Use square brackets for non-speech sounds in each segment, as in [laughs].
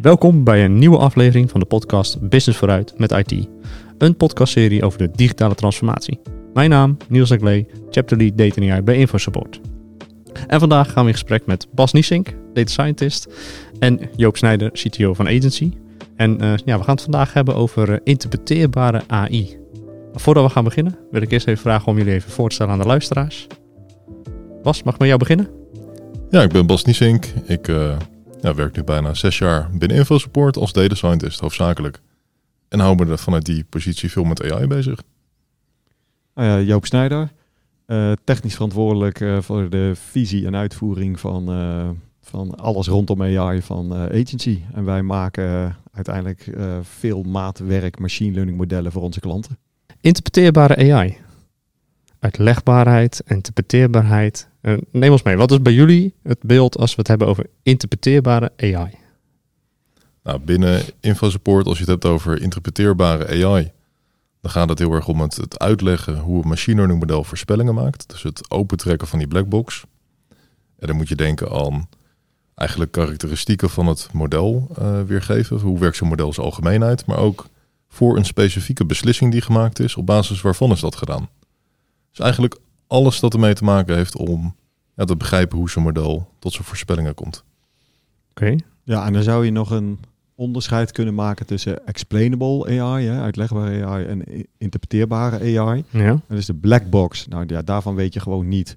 Welkom bij een nieuwe aflevering van de podcast Business vooruit met IT. Een podcastserie over de digitale transformatie. Mijn naam, Niels Chapter Lead Data AI bij InfoSupport. En vandaag gaan we in gesprek met Bas Niesink, Data Scientist, en Joop Snijder, CTO van Agency. En uh, ja, we gaan het vandaag hebben over uh, interpreteerbare AI. Maar voordat we gaan beginnen, wil ik eerst even vragen om jullie even voor te stellen aan de luisteraars. Bas, mag ik met jou beginnen? Ja, ik ben Bas Niesink. Ik uh, ja, werk nu bijna zes jaar binnen InfoSupport als data scientist hoofdzakelijk. En hou me er vanuit die positie veel met AI bezig. Uh, Joop Snijder, uh, technisch verantwoordelijk uh, voor de visie en uitvoering van, van alles rondom AI van Agency. En wij maken uiteindelijk veel maatwerk, machine learning modellen voor onze klanten. Interpreteerbare AI. Uitlegbaarheid, interpreteerbaarheid. neem ons mee, wat is bij jullie het beeld als we het hebben over interpreteerbare AI? Nou, binnen InfoSupport, als je het hebt over interpreteerbare AI, dan gaat het heel erg om het, uitleggen hoe een machine learning model voorspellingen maakt. Dus het opentrekken van die blackbox. En dan moet je denken aan eigenlijk karakteristieken van het model uh, weergeven. Hoe werkt zo'n model zijn algemeenheid, maar ook voor een specifieke beslissing die gemaakt is, op basis waarvan is dat gedaan. Dus eigenlijk alles dat ermee te maken heeft om ja, te begrijpen hoe zo'n model tot zijn voorspellingen komt. Oké. Okay. Ja, en dan zou je nog een onderscheid kunnen maken tussen explainable AI, hè, uitlegbare AI, en interpreteerbare AI. Ja. Dat is de black box. Nou ja, daarvan weet je gewoon niet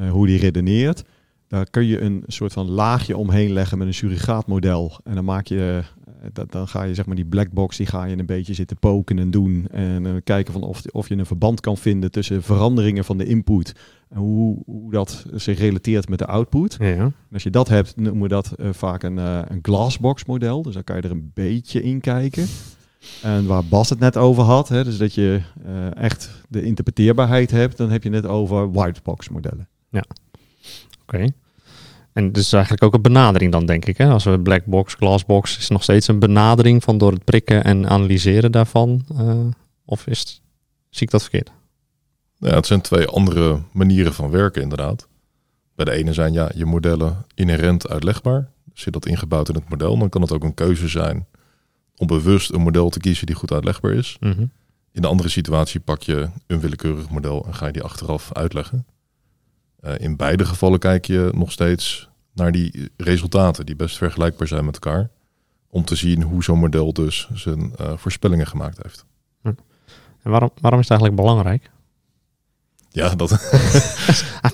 uh, hoe die redeneert. Daar kun je een soort van laagje omheen leggen met een surrogaatmodel. En dan maak je, uh, dan ga je zeg maar die black box, die ga je een beetje zitten poken en doen. En uh, kijken van of, of je een verband kan vinden tussen veranderingen van de input en hoe, hoe dat zich relateert met de output. Ja. En als je dat hebt, noemen we dat uh, vaak een, een glassbox model. Dus dan kan je er een beetje in kijken. En waar Bas het net over had, hè, dus dat je echt de interpreteerbaarheid hebt, dan heb je het over whitebox modellen. Ja, oké. Okay. En dus eigenlijk ook een benadering dan, denk ik. Hè? Als we black box, glassbox, is nog steeds een benadering van door het prikken en analyseren daarvan. of is het, zie ik dat verkeerd? Ja, het zijn twee andere manieren van werken inderdaad. Bij de ene zijn ja, je modellen inherent uitlegbaar. Zit dat ingebouwd in het model, dan kan het ook een keuze zijn om bewust een model te kiezen die goed uitlegbaar is. Mm -hmm. In de andere situatie pak je een willekeurig model en ga je die achteraf uitleggen. Uh, in beide gevallen kijk je nog steeds naar die resultaten die best vergelijkbaar zijn met elkaar. Om te zien hoe zo'n model dus zijn uh, voorspellingen gemaakt heeft. Hm. En waarom, waarom is het eigenlijk belangrijk? Ja, dat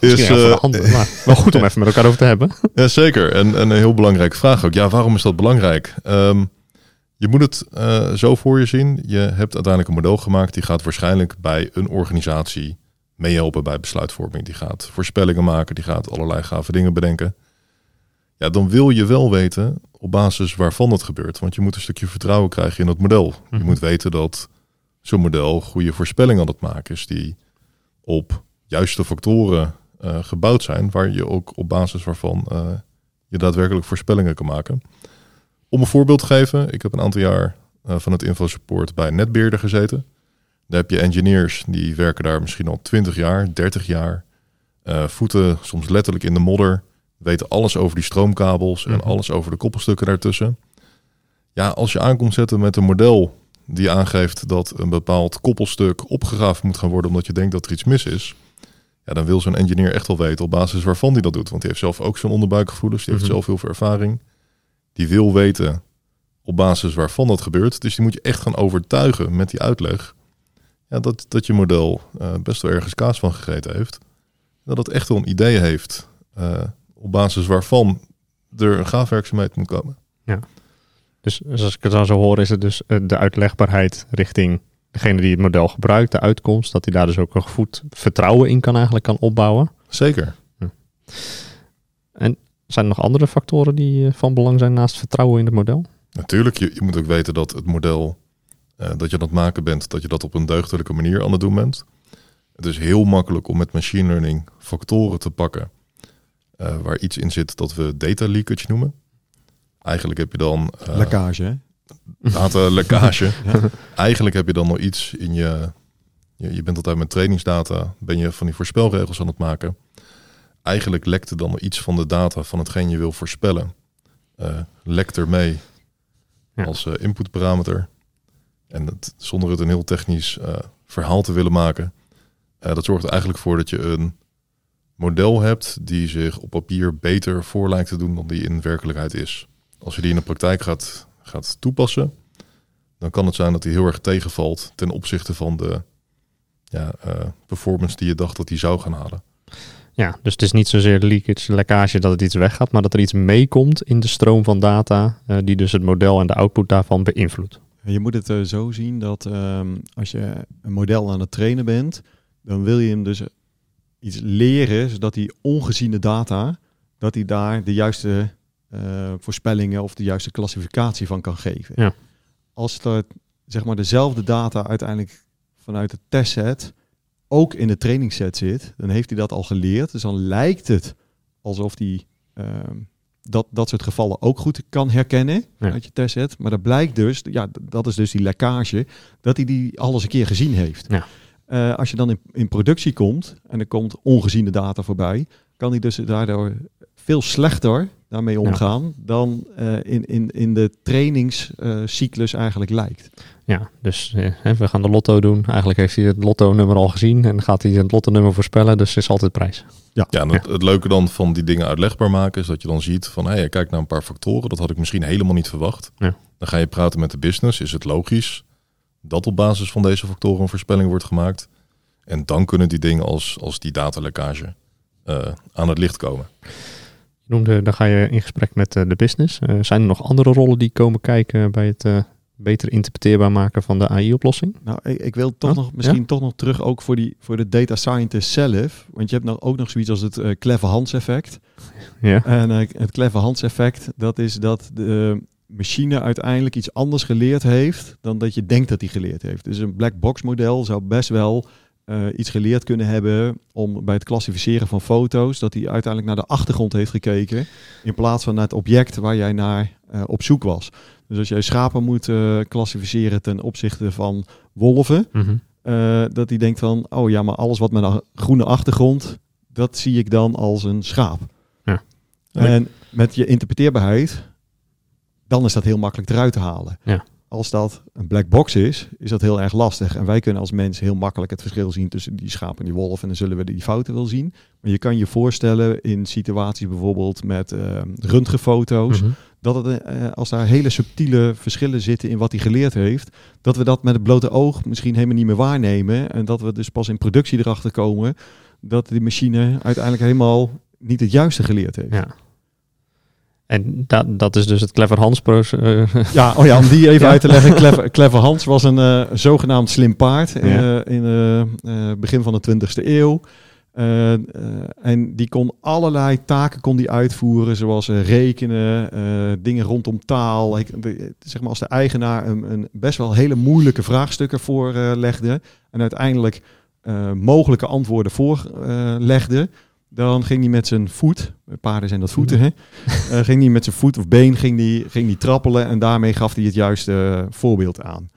is uh, handen, maar wel goed om [laughs] even met elkaar over te hebben. ja, zeker. En, en een heel belangrijke vraag ook. Ja, waarom is dat belangrijk? Um, je moet het uh, zo voor je zien. Je hebt uiteindelijk een model gemaakt die gaat waarschijnlijk bij een organisatie meehelpen bij besluitvorming. Die gaat voorspellingen maken, die gaat allerlei gave dingen bedenken. Ja, dan wil je wel weten op basis waarvan het gebeurt. Want je moet een stukje vertrouwen krijgen in het model. Je moet weten dat zo'n model goede voorspellingen aan het maken is. Die op juiste factoren uh, gebouwd zijn, waar je ook op basis waarvan uh, je daadwerkelijk voorspellingen kan maken. Om een voorbeeld te geven, ik heb een aantal jaar uh, van het InfoSupport bij Netbeheerder gezeten. Daar heb je engineers die werken daar misschien al 20 jaar, 30 jaar, voeten soms letterlijk in de modder, weten alles over die stroomkabels en mm -hmm. alles over de koppelstukken daartussen. Ja, als je aankomt zetten met een model die aangeeft dat een bepaald koppelstuk opgegraven moet gaan worden omdat je denkt dat er iets mis is, ja, dan wil zo'n engineer echt wel weten op basis waarvan hij dat doet. Want die heeft zelf ook zo'n onderbuikgevoelens, die mm -hmm. heeft zelf heel veel ervaring. Die wil weten op basis waarvan dat gebeurt. Dus die moet je echt gaan overtuigen met die uitleg. Ja, dat, dat je model uh, best wel ergens kaas van gegeten heeft. Dat het echt wel een idee heeft uh, op basis waarvan er een gaafwerkzaamheid moet komen. Ja. Dus, dus als ik het dan zo hoor, is het dus de uitlegbaarheid richting degene die het model gebruikt, de uitkomst, dat hij daar dus ook een goed vertrouwen in kan eigenlijk kan opbouwen. Zeker. Ja. En zijn er nog andere factoren die van belang zijn naast vertrouwen in het model? Natuurlijk, je, je moet ook weten dat het model uh, dat je aan het maken bent, dat je dat op een deugdelijke manier aan het doen bent. Het is heel makkelijk om met machine learning factoren te pakken uh, waar iets in zit dat we data leakage noemen. Eigenlijk heb je dan... Uh, lekkage, hè? Data lekkage. [laughs] ja. Eigenlijk heb je dan nog iets in je, je... Je bent altijd met trainingsdata, ben je van die voorspelregels aan het maken. Eigenlijk lekt er dan nog iets van de data van hetgeen je wil voorspellen. Uh, lekt er mee Ja. als eh, inputparameter. En het, zonder het een heel technisch eh, verhaal te willen maken. eh, dat zorgt er eigenlijk voor dat je een model hebt die zich op papier beter voor lijkt te doen dan die in werkelijkheid is. Als je die in de praktijk gaat, gaat toepassen, dan kan het zijn dat die heel erg tegenvalt ten opzichte van de ja, eh, performance die je dacht dat die zou gaan halen. Ja, dus het is niet zozeer leakage, lekkage dat het iets weggaat, maar dat er iets meekomt in de stroom van data, eh, die dus het model en de output daarvan beïnvloedt. Je moet het eh, zo zien dat ehm, als je een model aan het trainen bent, dan wil je hem dus iets leren, zodat die ongeziene data, dat hij daar de juiste eh, voorspellingen of de juiste klassificatie van kan geven. Ja. Als er zeg maar dezelfde data uiteindelijk vanuit het testset ook in de trainingsset zit, dan heeft hij dat al geleerd. Dus dan lijkt het alsof hij ehm, dat, dat soort gevallen ook goed kan herkennen Ja. uit je testset. Maar dat blijkt dus, ja, dat is dus die lekkage, dat hij die alles een keer gezien heeft. Ja. Eh, als je dan in, in productie komt en er komt ongeziene data voorbij, kan hij dus daardoor veel slechter daarmee omgaan dan eh, in, in, in de trainingscyclus eigenlijk lijkt. Ja, dus eh, hè, we gaan de lotto doen. Eigenlijk heeft hij het lotto-nummer al gezien en gaat hij het lotto-nummer voorspellen, dus is altijd prijs. Ja, en het, het leuke dan van die dingen uitlegbaar maken is dat je dan ziet van, hé, hey, kijk naar een paar factoren, dat had ik misschien helemaal niet verwacht. Ja. Dan ga je praten met de business, is het logisch dat op basis van deze factoren een voorspelling wordt gemaakt? En dan kunnen die dingen als, als die datalekkage eh, aan het licht komen. Je noemde, dan ga je in gesprek met eh, de business. Eh, zijn er nog andere rollen die komen kijken bij het eh, beter interpreteerbaar maken van de AI-oplossing? Nou, ik, ik wil toch nog misschien toch nog terug ook voor, die, voor de data scientist zelf. Want je hebt nou ook nog zoiets als het clever Hans effect. Ja. En het clever Hans effect, dat is dat de machine uiteindelijk iets anders geleerd heeft dan dat je denkt dat hij geleerd heeft. Dus een black box model zou best wel eh, iets geleerd kunnen hebben om bij het klassificeren van foto's, dat hij uiteindelijk naar de achtergrond heeft gekeken in plaats van naar het object waar jij naar eh, op zoek was. Dus als jij schapen moet eh, klassificeren ten opzichte van wolven, Mhm. dat hij denkt van, oh ja, maar alles wat met een groene achtergrond, dat zie ik dan als een schaap. Ja. En met je interpreteerbaarheid, dan is dat heel makkelijk eruit te halen. Ja. Als dat een black box is, is dat heel erg lastig. En wij kunnen als mens heel makkelijk het verschil zien tussen die schaap en die wolf. En dan zullen we die fouten wel zien. Maar je kan je voorstellen in situaties bijvoorbeeld met eh röntgenfoto's, Mhm. dat het, eh, als daar hele subtiele verschillen zitten in wat hij geleerd heeft, dat we dat met het blote oog misschien helemaal niet meer waarnemen. En dat we dus pas in productie erachter komen dat die machine uiteindelijk helemaal niet het juiste geleerd heeft. Ja. En dat, dat is dus het Clever Hans proces. Ja, oh ja, om die even [laughs] Ja. uit te leggen. Clever, Clever Hans was een eh, zogenaamd slim paard eh, Ja. in het begin van de 20e eeuw. Eh, eh, en die kon allerlei taken kon die uitvoeren, zoals eh, rekenen, eh, dingen rondom taal. Ik, de- zeg maar als de eigenaar een, een best wel hele moeilijke vraagstukken voorlegde en uiteindelijk eh, mogelijke antwoorden voorlegde, dan ging hij met zijn voet, paarden zijn dat voeten, hè? Eh, ging hij met zijn voet of been ging die, ging die trappelen en daarmee gaf hij het juiste eh, voorbeeld aan.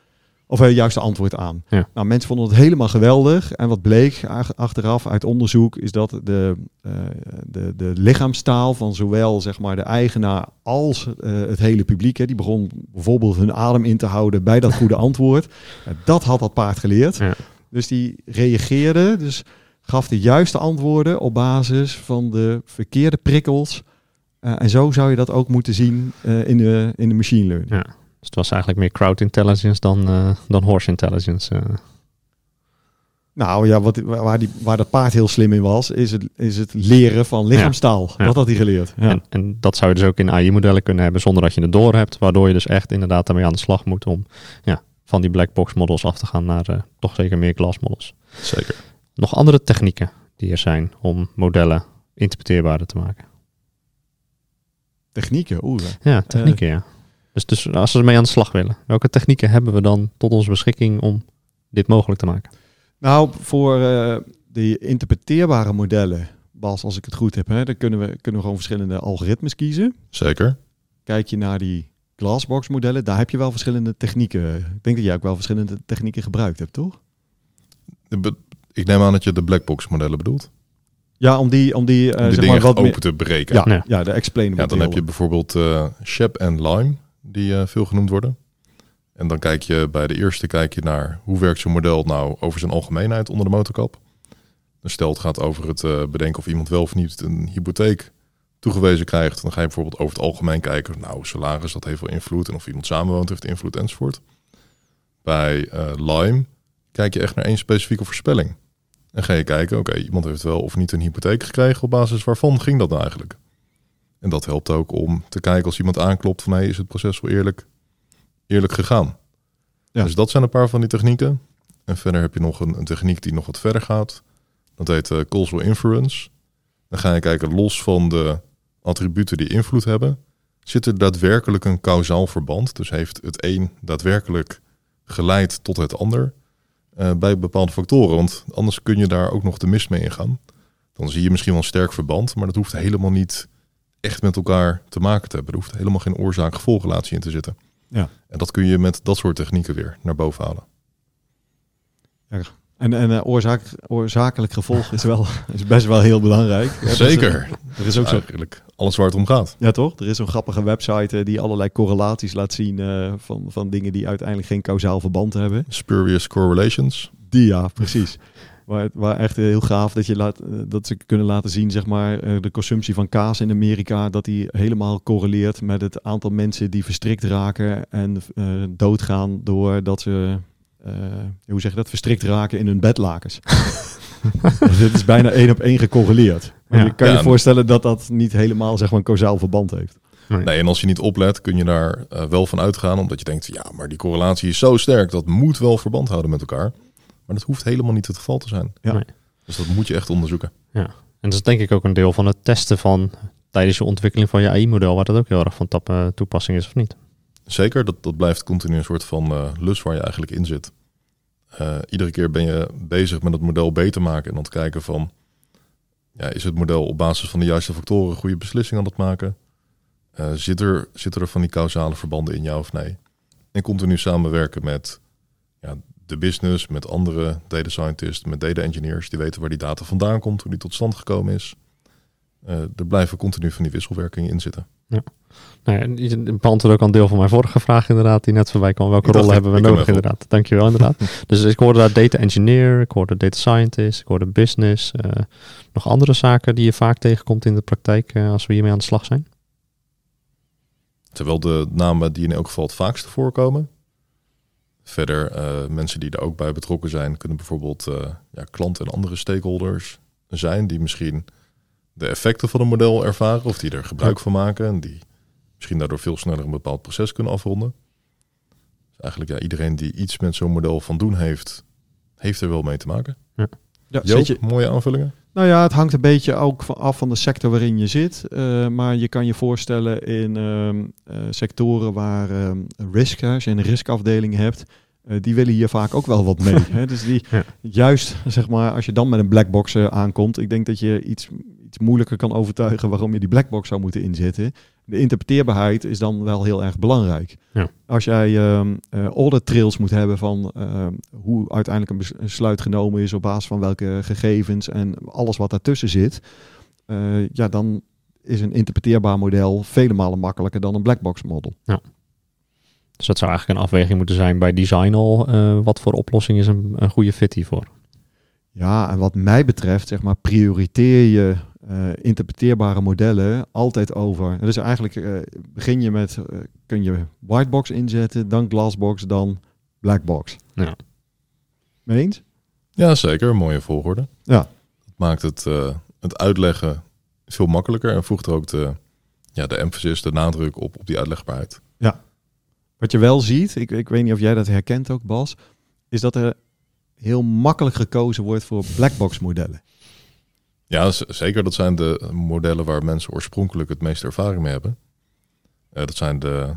Of het juiste antwoord aan. Ja. Nou, mensen vonden het helemaal geweldig. En wat bleek ach- achteraf uit onderzoek is dat de, eh, de, de lichaamstaal van zowel zeg maar, de eigenaar als eh, het hele publiek, hè, die begon bijvoorbeeld hun adem in te houden bij dat goede antwoord. [laughs] Dat had dat paard geleerd. Ja. Dus die reageerde, dus gaf de juiste antwoorden op basis van de verkeerde prikkels. Eh, en zo zou je dat ook moeten zien eh, in, de, in de machine learning. Ja. Dus het was eigenlijk meer crowd intelligence dan, eh, dan horse intelligence. Nou ja, wat, waar, die, waar dat paard heel slim in was, is het, is het leren van lichaamstaal. Ja. Dat had hij geleerd. Ja. En, en dat zou je dus ook in AI-modellen kunnen hebben zonder dat je het door hebt. Waardoor je dus echt inderdaad daarmee aan de slag moet om ja, van die black box models af te gaan naar toch zeker meer glass models. Zeker. Nog andere technieken die er zijn om modellen interpreteerbaarder te maken. Technieken, oeh. Ja, technieken ja. Dus, dus als we ermee aan de slag willen, welke technieken hebben we dan tot onze beschikking om dit mogelijk te maken? Nou, voor eh die interpreteerbare modellen, Bas, als ik het goed heb, hè, dan kunnen we, kunnen we gewoon verschillende algoritmes kiezen. Zeker. Kijk je naar die glassbox modellen, daar heb je wel verschillende technieken. Ik denk dat jij ook wel verschillende technieken gebruikt hebt, toch? Ik neem aan dat je de blackbox modellen bedoelt. Ja, om die, om die, eh, Om die zeg dingen maar wat meer... open te breken. Ja, Ja. ja. de explainable Ja, dan heb je bijvoorbeeld eh Shep en Lime. die eh, veel genoemd worden. En dan kijk je bij de eerste kijk je naar hoe werkt zo'n model nou over zijn algemeenheid onder de motorkap. Dus stel het gaat over het eh, bedenken of iemand wel of niet een hypotheek toegewezen krijgt. Dan ga je bijvoorbeeld over het algemeen kijken. Nou, salaris, dat heeft wel invloed. En of iemand samenwoont, heeft invloed enzovoort. Bij eh, Lime kijk je echt naar één specifieke voorspelling. En ga je kijken, oké, iemand heeft wel of niet een hypotheek gekregen. Op basis waarvan ging dat nou eigenlijk? En dat helpt ook om te kijken als iemand aanklopt van... Hey, is het proces wel eerlijk, eerlijk gegaan? Ja. Dus dat zijn een paar van die technieken. En verder heb je nog een, een techniek die nog wat verder gaat. Dat heet uh, causal inference. Dan ga je kijken los van de attributen die invloed hebben. Zit er daadwerkelijk een kausaal verband? Dus heeft het een daadwerkelijk geleid tot het ander uh, bij bepaalde factoren? Want anders kun je daar ook nog de mis mee ingaan. Dan zie je misschien wel een sterk verband, maar dat hoeft helemaal niet echt met elkaar te maken te hebben. Er hoeft helemaal geen oorzaak-gevolgrelatie in te zitten. Ja. En dat kun je met dat soort technieken weer naar boven halen. Ja. En, en uh, oorzaak, oorzakelijk gevolg is, wel, [laughs] is best wel heel belangrijk. Zeker. Er is, er is ook zo, Eigenlijk alles waar het om gaat. ja, toch? Er is zo'n grappige website uh, die allerlei correlaties laat zien uh, van, van dingen die uiteindelijk geen kausaal verband hebben. Spurious correlations. Die ja, precies. Waar, waar echt heel gaaf dat, je laat, dat ze kunnen laten zien, zeg maar, de consumptie van kaas in Amerika, dat die helemaal correleert met het aantal mensen die verstrikt raken en doodgaan doordat ze, hoe zeg je dat, verstrikt raken in hun bedlakens. [laughs] dus dit is bijna één op één gecorreleerd. Maar ja. je kan je voorstellen dat dat niet helemaal, zeg maar, een kausaal verband heeft. Nee. nee, en als je niet oplet, kun je daar uh, wel van uitgaan, omdat je denkt, ja, maar die correlatie is zo sterk, dat moet wel verband houden met elkaar. Maar dat hoeft helemaal niet het geval te zijn. Ja. Nee. Dus dat moet je echt onderzoeken. Ja, en dat is denk ik ook een deel van het testen van tijdens je ontwikkeling van je AI-model, waar dat ook heel erg van tap, uh, toepassing is of niet. Zeker, dat, dat blijft continu een soort van uh, lus waar je eigenlijk in zit. Uh, iedere keer ben je bezig met het model beter maken en dan kijken van, ja, is het model op basis van de juiste factoren goede beslissing aan het maken? Uh, zit, er, zitten er van die causale verbanden in, ja of nee? En continu samenwerken met ja, de business, met andere data scientists, met data engineers die weten waar die data vandaan komt, hoe die tot stand gekomen is. Er blijven continu van die wisselwerkingen in zitten. Ja. Nou ja, je beantwoordt ook al een deel van mijn vorige vraag inderdaad, die net voorbij kwam. Welke rollen hebben we nodig inderdaad? Dankjewel inderdaad. [laughs] dus ik hoorde daar data engineer, ik hoorde data scientist, ik hoorde business. Uh, nog andere zaken die je vaak tegenkomt in de praktijk uh, als we hiermee aan de slag zijn? Terwijl de namen die in elk geval het vaakste voorkomen. Verder, uh, mensen die er ook bij betrokken zijn, kunnen bijvoorbeeld ja, klanten en andere stakeholders zijn die misschien de effecten van een model ervaren of die er gebruik van maken en die misschien daardoor veel sneller een bepaald proces kunnen afronden. Dus eigenlijk ja, iedereen die iets met zo'n model van doen heeft, heeft er wel mee te maken. Ja. Ja, Joop, je, mooie aanvullingen? nou ja, het hangt een beetje ook af van de sector waarin je zit. Uh, maar je kan je voorstellen in uh, sectoren waar uh, risk, als je een riskafdeling hebt, uh, die willen hier vaak ook wel wat mee. [laughs] hè? Dus die, ja. juist zeg maar, als je dan met een blackbox aankomt, ik denk dat je iets, iets moeilijker kan overtuigen waarom je die blackbox zou moeten inzetten. De interpreteerbaarheid is dan wel heel erg belangrijk. Ja. Als jij uh, uh, audit trails moet hebben van uh, hoe uiteindelijk een besluit genomen is op basis van welke gegevens en alles wat daartussen zit, uh, ja, dan is een interpreteerbaar model vele malen makkelijker dan een blackbox model. Ja. Dus dat zou eigenlijk een afweging moeten zijn bij design al. Uh, wat voor oplossing is een, een goede fit hiervoor? Ja, en wat mij betreft, zeg maar, prioriteer je uh, interpreteerbare modellen altijd over. Dus eigenlijk uh, begin je met, uh, kun je whitebox inzetten, dan glassbox, dan blackbox. Ja. Mee eens? Ja, zeker. Mooie volgorde. Ja. Dat maakt het, het uitleggen veel makkelijker en voegt er ook de, ja, de emphasis, de nadruk op, op die uitlegbaarheid. Ja. Wat je wel ziet, ik, ik weet niet of jij dat herkent ook, Bas, is dat er heel makkelijk gekozen wordt voor blackbox modellen. Ja, zeker. Dat zijn de modellen waar mensen oorspronkelijk het meeste ervaring mee hebben. Uh, dat zijn de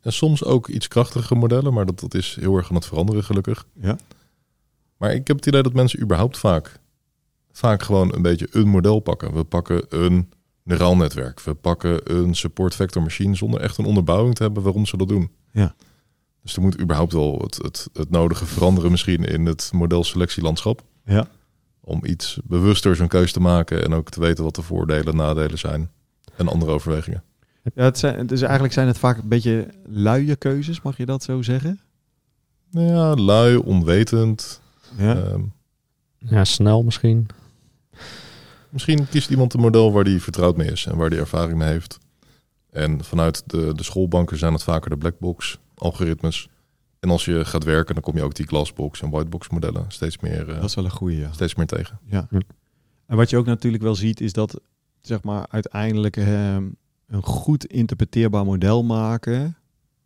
en soms ook iets krachtige modellen, maar dat, dat is heel erg aan het veranderen, gelukkig. Ja. Maar ik heb het idee dat mensen überhaupt vaak, vaak gewoon een beetje een model pakken. We pakken een neuraal netwerk. We pakken een support vector machine zonder echt een onderbouwing te hebben waarom ze dat doen. Ja. Dus er moet überhaupt wel het, het, het nodige veranderen misschien in het modelselectielandschap. Ja om iets bewuster zo'n keus te maken en ook te weten wat de voordelen en nadelen zijn en andere overwegingen. Ja, het zijn, dus eigenlijk zijn het vaak een beetje luie keuzes, mag je dat zo zeggen? Nou ja, lui, onwetend. Ja. Ehm, Ja, snel misschien. misschien kiest iemand een model waar die vertrouwd mee is en waar die ervaring mee heeft. En vanuit de, de schoolbanken zijn het vaker de blackbox algoritmes. En als je gaat werken, dan kom je ook die glassbox en whitebox modellen steeds meer, eh, dat is wel een goede, ja. steeds meer tegen. ja. En wat je ook natuurlijk wel ziet, is dat zeg maar uiteindelijk ehm, een goed interpreteerbaar model maken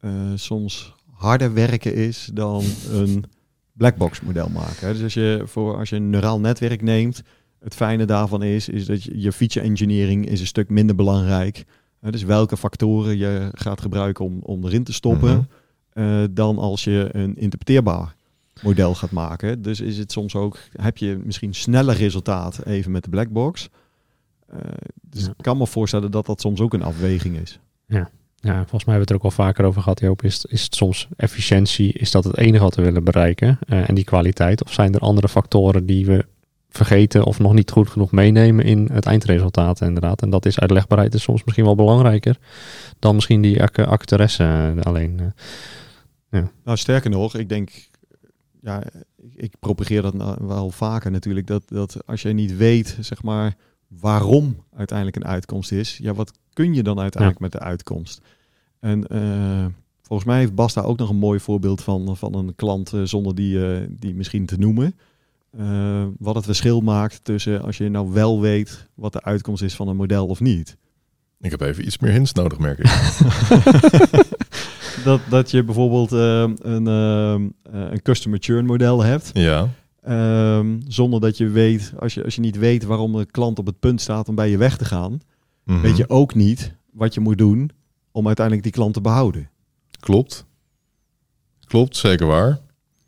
eh, soms harder werken is dan een blackbox model maken. Dus als je, voor, als je een neuraal netwerk neemt, het fijne daarvan is, is dat je, je feature engineering is een stuk minder belangrijk. Hè, dus welke factoren je gaat gebruiken om, om erin te stoppen, Mhm. Eh, dan als je een interpreteerbaar model gaat maken. Dus is het soms ook, heb je misschien sneller resultaat even met de blackbox. Eh dus Ja. ik kan me voorstellen dat dat soms ook een afweging is. Ja, volgens mij hebben we het er ook al vaker over gehad, Joop. Is, is het soms efficiëntie, is dat het enige wat we willen bereiken? eh, en die kwaliteit? Of zijn er andere factoren die we vergeten of nog niet goed genoeg meenemen in het eindresultaat inderdaad? En dat is uitlegbaarheid is soms misschien wel belangrijker dan misschien die ac actoresse alleen. Eh. Nou, sterker nog, ik denk, ja, ik, ik propageer dat nou wel vaker natuurlijk, dat, dat als je niet weet, zeg maar, waarom uiteindelijk een uitkomst is, ja, wat kun je dan uiteindelijk met de uitkomst? En eh, volgens mij heeft Bas daar ook nog een mooi voorbeeld van, van een klant, eh, zonder die, eh, die misschien te noemen. Eh, wat het verschil maakt tussen als je nou wel weet wat de uitkomst is van een model of niet. Ik heb even iets meer hints nodig, merk ik. [laughs] dat, dat je bijvoorbeeld eh, een, eh, eh, een customer churn model hebt. ja, Ehm, zonder dat je weet, als je, als je niet weet waarom de klant op het punt staat om bij je weg te gaan, Mhm. weet je ook niet wat je moet doen om uiteindelijk die klant te behouden. Klopt. Klopt, zeker waar.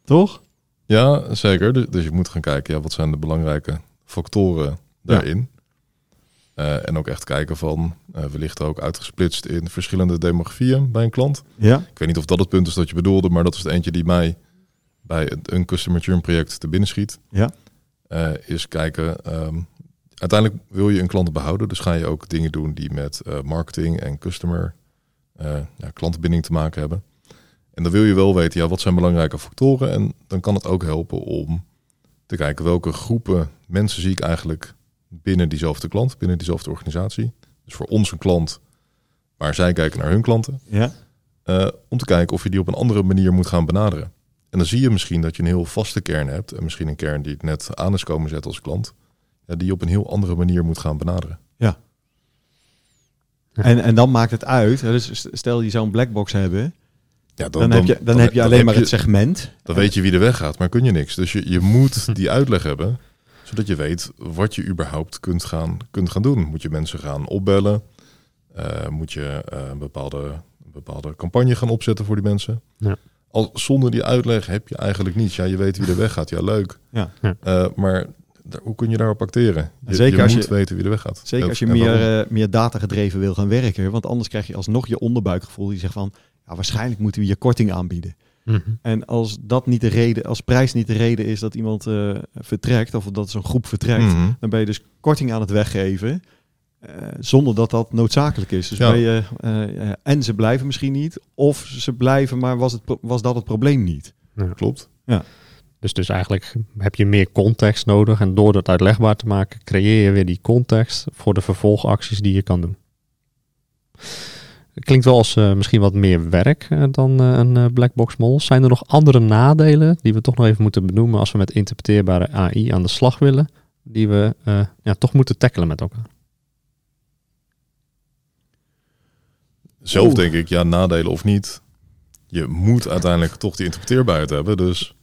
Toch? Ja, zeker. Dus, dus je moet gaan kijken, ja, wat zijn de belangrijke factoren daarin? Eh, en ook echt kijken van, eh wellicht ook uitgesplitst in verschillende demografieën bij een klant. Ja. Ik weet niet of dat het punt is dat je bedoelde, maar dat is het eentje die mij bij een- een customer churn project te binnen schiet. Ja. Eh, is kijken, ehm, uiteindelijk wil je een klant behouden, dus ga je ook dingen doen die met marketing en customer ja, klantenbinding te maken hebben. En dan wil je wel weten, ja, wat zijn belangrijke factoren? En dan kan het ook helpen om te kijken welke groepen mensen zie ik eigenlijk binnen diezelfde klant, binnen diezelfde organisatie. Dus voor ons een klant, maar zij kijken naar hun klanten. Ja. eh, om te kijken of je die op een andere manier moet gaan benaderen. En dan zie je misschien dat je een heel vaste kern hebt. En misschien een kern die het net aan is komen zetten als klant. Ja, die je op een heel andere manier moet gaan benaderen. En, en dan maakt het uit. hè, Dus stel je zou een blackbox hebben, Ja, dan, heb je, dan, heb je alleen maar je- het segment. Dan weet je wie er weggaat, maar kun je niks. Dus je, je moet die uitleg hebben, zodat je weet wat je überhaupt kunt gaan, kunt gaan doen. Moet je mensen gaan opbellen? Eh, moet je eh, een bepaalde, een bepaalde campagne gaan opzetten voor die mensen? Ja. Al, zonder die uitleg heb je eigenlijk niets. Ja, je weet wie er [laughs] weggaat. Ja, leuk. Ja. Ja. Eh, maar daar- hoe kun je daarop acteren? Je, Zeker je als moet je- weten wie er weggaat. Zeker En- als je meer, eh, meer data gedreven wil gaan werken. Want anders krijg je alsnog je onderbuikgevoel die zegt van... Ja, waarschijnlijk moeten we je korting aanbieden. Mhm. En als dat niet de reden, als prijs niet de reden is dat iemand eh, vertrekt, of dat zo'n groep vertrekt, Mhm. dan ben je dus korting aan het weggeven. eh, zonder dat dat noodzakelijk is. Dus Ja. ben je, eh, eh, en ze blijven misschien niet, of ze blijven, maar was, het, was dat het probleem niet? Klopt. Dus, dus eigenlijk heb je meer context nodig. En door dat uitlegbaar te maken, creëer je weer die context voor de vervolgacties die je kan doen. Klinkt wel als eh, misschien wat meer werk eh, dan eh, een eh, blackbox model. Zijn er nog andere nadelen die we toch nog even moeten benoemen als we met interpreteerbare AI aan de slag willen, die we eh, ja, toch moeten tackelen met elkaar? Zelf denk ik, ja, nadelen of niet. Je moet uiteindelijk toch die interpreteerbaarheid hebben. Dus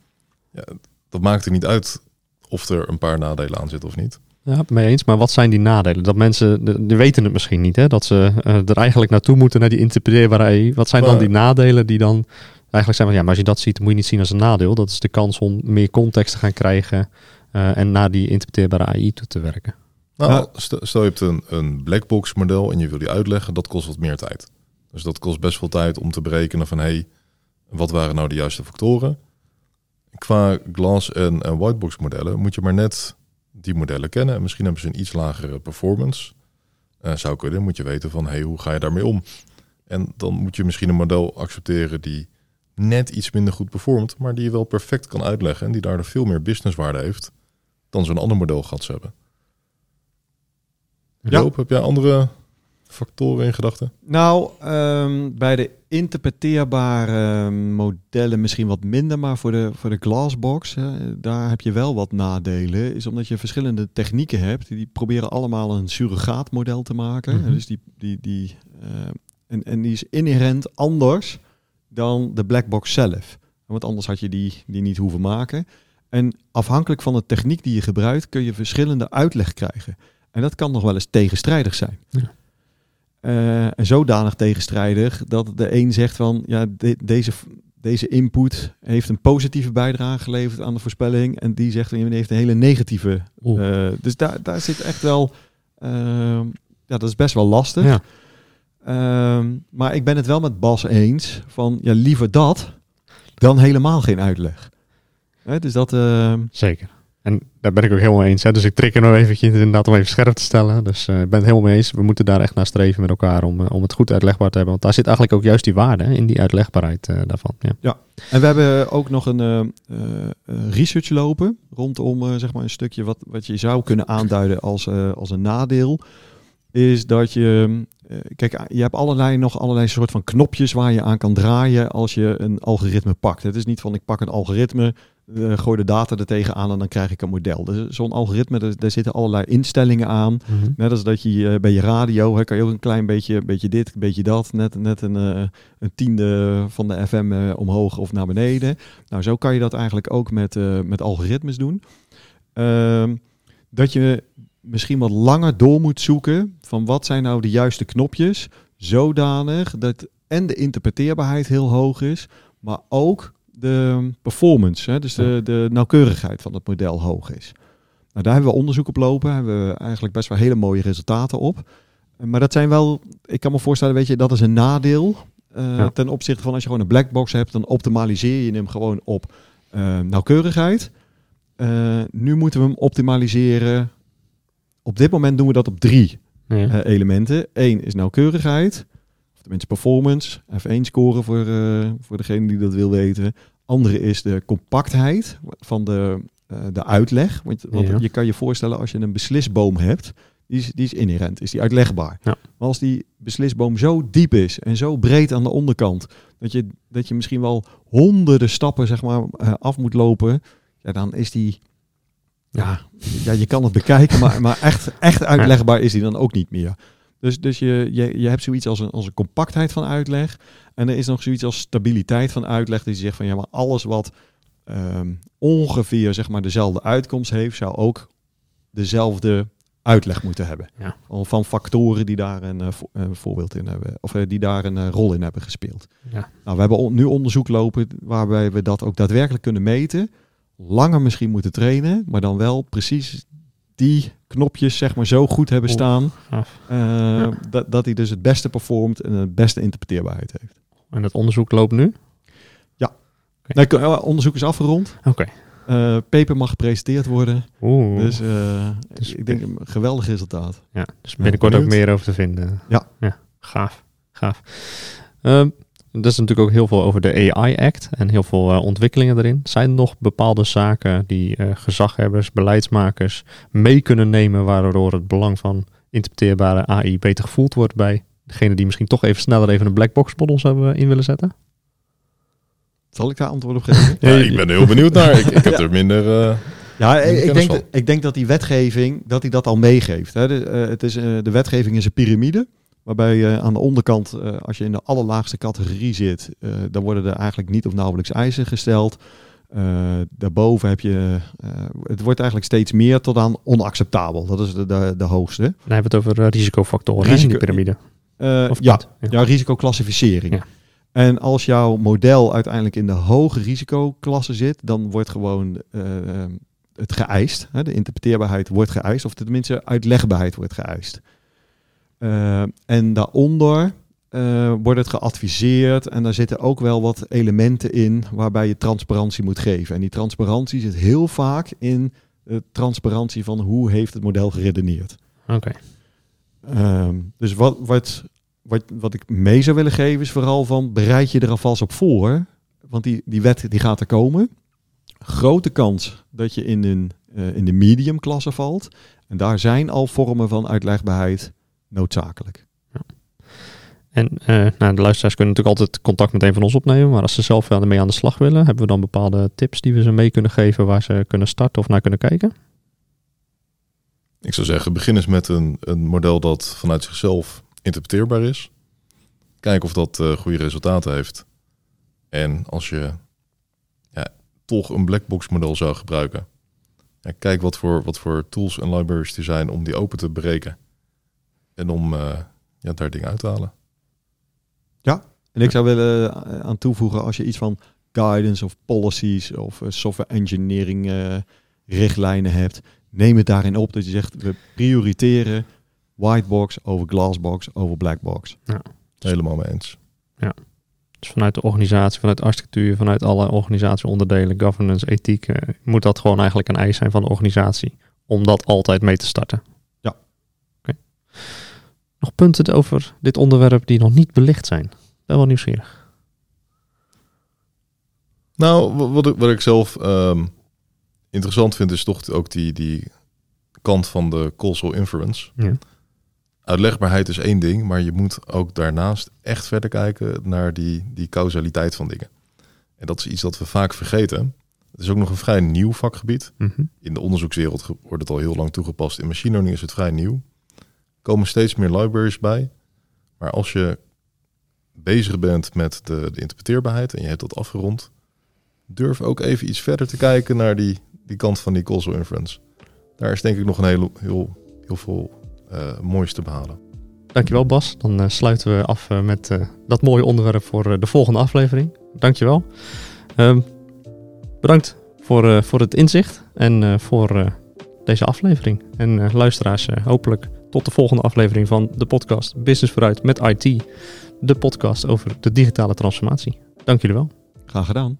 ja, dat maakt er niet uit of er een paar nadelen aan zitten of niet. Ja, mee eens. Maar wat zijn die nadelen? Dat mensen, de, die weten het misschien niet, hè? dat ze eh, er eigenlijk naartoe moeten naar die interpreteerbare AI. Wat zijn dan die nadelen die dan eigenlijk zijn van, ja, maar als je dat ziet, moet je niet zien als een nadeel. Dat is de kans om meer context te gaan krijgen eh, en naar die interpreteerbare AI toe te werken. Nou, Ja. stel, stel je hebt een, een blackbox model en je wil die uitleggen, dat kost wat meer tijd. Dus dat kost best veel tijd om te berekenen van, hé, hey, wat waren nou de juiste factoren? Qua glass en, en whitebox modellen moet je maar net die modellen kennen. En misschien hebben ze een iets lagere performance. eh, zou kunnen, moet je weten van hey, hoe ga je daarmee om? En dan moet je misschien een model accepteren die net iets minder goed performt, maar die je wel perfect kan uitleggen en die daardoor veel meer businesswaarde heeft dan zo'n ander model gaat hebben. Ja. Joop, heb jij andere factoren in gedachten? Nou, ehm, bij de interpreteerbare modellen misschien wat minder, maar voor de, voor de glassbox, hè, daar heb je wel wat nadelen. Is omdat je verschillende technieken hebt, die proberen allemaal een surrogaatmodel te maken. Mhm. Dus die, die, die, eh, en, en die is inherent anders dan de blackbox zelf. Want anders had je die, die niet hoeven maken. En afhankelijk van de techniek die je gebruikt, kun je verschillende uitleg krijgen. En dat kan nog wel eens tegenstrijdig zijn. Ja. En zodanig tegenstrijdig dat de een zegt van ja, de- deze, deze input heeft een positieve bijdrage geleverd aan de voorspelling. En die zegt die heeft een hele negatieve. Eh, dus daar, daar zit echt wel. ehm, ja, dat is best wel lastig. Ja. Ehm, maar ik ben het wel met Bas eens van ja, liever dat dan helemaal geen uitleg. Hè, dus dat. ehm, Zeker. En daar ben ik ook helemaal eens. Hè. Dus ik trek er nog eventjes inderdaad om even scherp te stellen. Dus eh, ik ben het helemaal mee eens. We moeten daar echt naar streven met elkaar om, eh, om het goed uitlegbaar te hebben. Want daar zit eigenlijk ook juist die waarde in die uitlegbaarheid eh, daarvan. Ja. En we hebben ook nog een research lopen rondom zeg maar een stukje wat, wat je zou kunnen aanduiden als, als een nadeel. Is dat je, kijk, je hebt allerlei, nog allerlei soort van knopjes waar je aan kan draaien als je een algoritme pakt. Het is niet van ik pak een algoritme, eh, gooi de data er tegenaan en dan krijg ik een model. Dus zo'n algoritme, daar, daar zitten allerlei instellingen aan. Mhm. Net als dat je bij je radio, hè, kan je ook een klein beetje, beetje dit, een beetje dat, net, net een, eh, een tiende van de FM eh, omhoog of naar beneden. Nou, zo kan je dat eigenlijk ook met, met algoritmes doen. Ehm, dat je misschien wat langer door moet zoeken van wat zijn nou de juiste knopjes, zodanig dat en de interpreteerbaarheid heel hoog is, maar ook de performance, hè, dus de, de nauwkeurigheid van het model hoog is. Nou, daar hebben we onderzoek op lopen. Hebben we eigenlijk best wel hele mooie resultaten op. Eh, Maar dat zijn wel, ik kan me voorstellen, weet je, dat is een nadeel. eh, Ja. Ten opzichte van als je gewoon een black box hebt, dan optimaliseer je hem gewoon op eh, nauwkeurigheid. Nu moeten we hem optimaliseren. Op dit moment doen we dat op drie Ja. elementen. Eén is nauwkeurigheid, tenminste performance, F1 scoren voor, eh, voor degene die dat wil weten. Andere is de compactheid van de, eh, de uitleg. Want, want Ja. je kan je voorstellen als je een beslisboom hebt, die is, die is inherent, is die uitlegbaar. Ja. Maar als die beslisboom zo diep is en zo breed aan de onderkant, dat je, dat je misschien wel honderden stappen zeg maar, eh, af moet lopen, ja, dan is die ja, ja, je kan het bekijken, maar, maar echt, echt uitlegbaar is die dan ook niet meer. Dus, dus je, je, je hebt zoiets als een, als een compactheid van uitleg. En er is nog zoiets als stabiliteit van uitleg. Die zegt van ja, maar alles wat ehm, ongeveer zeg maar dezelfde uitkomst heeft, zou ook dezelfde uitleg moeten hebben. Ja. Van factoren die daar een, eh, een voorbeeld in hebben, of eh, die daar een eh, rol in hebben gespeeld. Ja. Nou, we hebben nu onderzoek lopen waarbij we dat ook daadwerkelijk kunnen meten. Langer misschien moeten trainen, maar dan wel precies die knopjes zeg maar zo goed hebben staan. eh, dat, dat hij dus het beste performt en het beste interpreteerbaarheid heeft. En het onderzoek loopt nu? Nee, ko- eh, onderzoek is afgerond. Oké. Eh paper mag gepresenteerd worden. Oeh. Dus, Dus- ik denk een geweldig resultaat. Ja, dus binnenkort ook meer over te vinden. Ja. Ja, gaaf. Gaaf. Ehm er is natuurlijk ook heel veel over de AI Act en heel veel eh, ontwikkelingen erin. Zijn er nog bepaalde zaken die eh, gezaghebbers, beleidsmakers mee kunnen nemen, waardoor het belang van interpreteerbare AI beter gevoeld wordt bij degene die misschien toch even sneller even een black box model zouden in willen zetten? Zal ik daar antwoord op geven? [laughs] Ja, ik ben er heel benieuwd naar. Ik, ik heb [laughs] er minder... eh, Ja, ik, denk, van? dat- ik denk dat die wetgeving dat die dat al meegeeft. Hè. De, eh, het is, eh, de wetgeving is een piramide. Waarbij je aan de onderkant, eh, als je in de allerlaagste categorie zit, eh, dan worden er eigenlijk niet of nauwelijks eisen gesteld. Eh, daarboven heb je, eh, het wordt eigenlijk steeds meer tot aan onacceptabel. Dat is de, de, de hoogste. Dan hebben we het over eh, risicofactoren in Risico- die piramide. Eh, Of ja? Ja. ja, risicoclassificering. Ja. En als jouw model uiteindelijk in de hoge risicoklasse zit, dan wordt gewoon eh, eh, het geëist. Hè? De interpreteerbaarheid wordt geëist, of tenminste uitlegbaarheid wordt geëist. Eh, en daaronder eh, wordt het geadviseerd en daar zitten ook wel wat elementen in waarbij je transparantie moet geven. En die transparantie zit heel vaak in de transparantie van hoe heeft het model geredeneerd. Oké. Ehm, dus wat, wat, wat, wat ik mee zou willen geven is vooral van bereid je er alvast op voor. Want die, die wet die gaat er komen. Grote kans dat je in, een, eh, in de medium klasse valt. En daar zijn al vormen van uitlegbaarheid noodzakelijk. En eh, nou, de luisteraars kunnen natuurlijk altijd contact met een van ons opnemen. Maar als ze zelf ermee aan de slag willen, hebben we dan bepaalde tips die we ze mee kunnen geven waar ze kunnen starten of naar kunnen kijken? Ik zou zeggen, begin eens met een, een model dat vanuit zichzelf interpreteerbaar is. Kijk of dat uh, goede resultaten heeft. En als je ja, toch een blackbox model zou gebruiken, ja, kijk wat voor, wat voor tools en libraries er zijn om die open te berekenen. En om uh, ja, daar dingen uit te halen. Ja, en ik zou willen eh, aan toevoegen als je iets van guidance of policies of software engineering richtlijnen hebt, neem het daarin op dat je zegt we prioriteren whitebox over glassbox over blackbox. Ja. Helemaal mee eens. Ja. Dus vanuit de organisatie, vanuit architectuur, vanuit alle organisatieonderdelen, governance, ethiek, uh, moet dat gewoon eigenlijk een eis zijn van de organisatie. Om dat altijd mee te starten. Ja. Oké. Nog punten over dit onderwerp die nog niet belicht zijn? Ben wel nieuwsgierig. Nou, wat ik, wat ik zelf um, interessant vind, is toch ook die, die kant van de causal inference. Ja. Uitlegbaarheid is één ding, maar je moet ook daarnaast echt verder kijken naar die, die causaliteit van dingen. En dat is iets dat we vaak vergeten. Het is ook nog een vrij nieuw vakgebied. Mhm. In de onderzoekswereld wordt het al heel lang toegepast. In machine learning is het vrij nieuw. Komen steeds meer libraries bij. Maar als je bezig bent met de, de interpreteerbaarheid en je hebt dat afgerond, durf ook even iets verder te kijken naar die, die kant van die causal inference. Daar is denk ik nog een heel, heel, heel veel uh, moois te behalen. Dankjewel Bas. Dan uh, sluiten we af uh, met dat mooie onderwerp voor de volgende aflevering. Dankjewel. Um, bedankt voor, voor het inzicht en voor deze aflevering. En luisteraars, hopelijk tot de volgende aflevering van de podcast Business vooruit met IT. De podcast over de digitale transformatie. Dank jullie wel. Graag gedaan.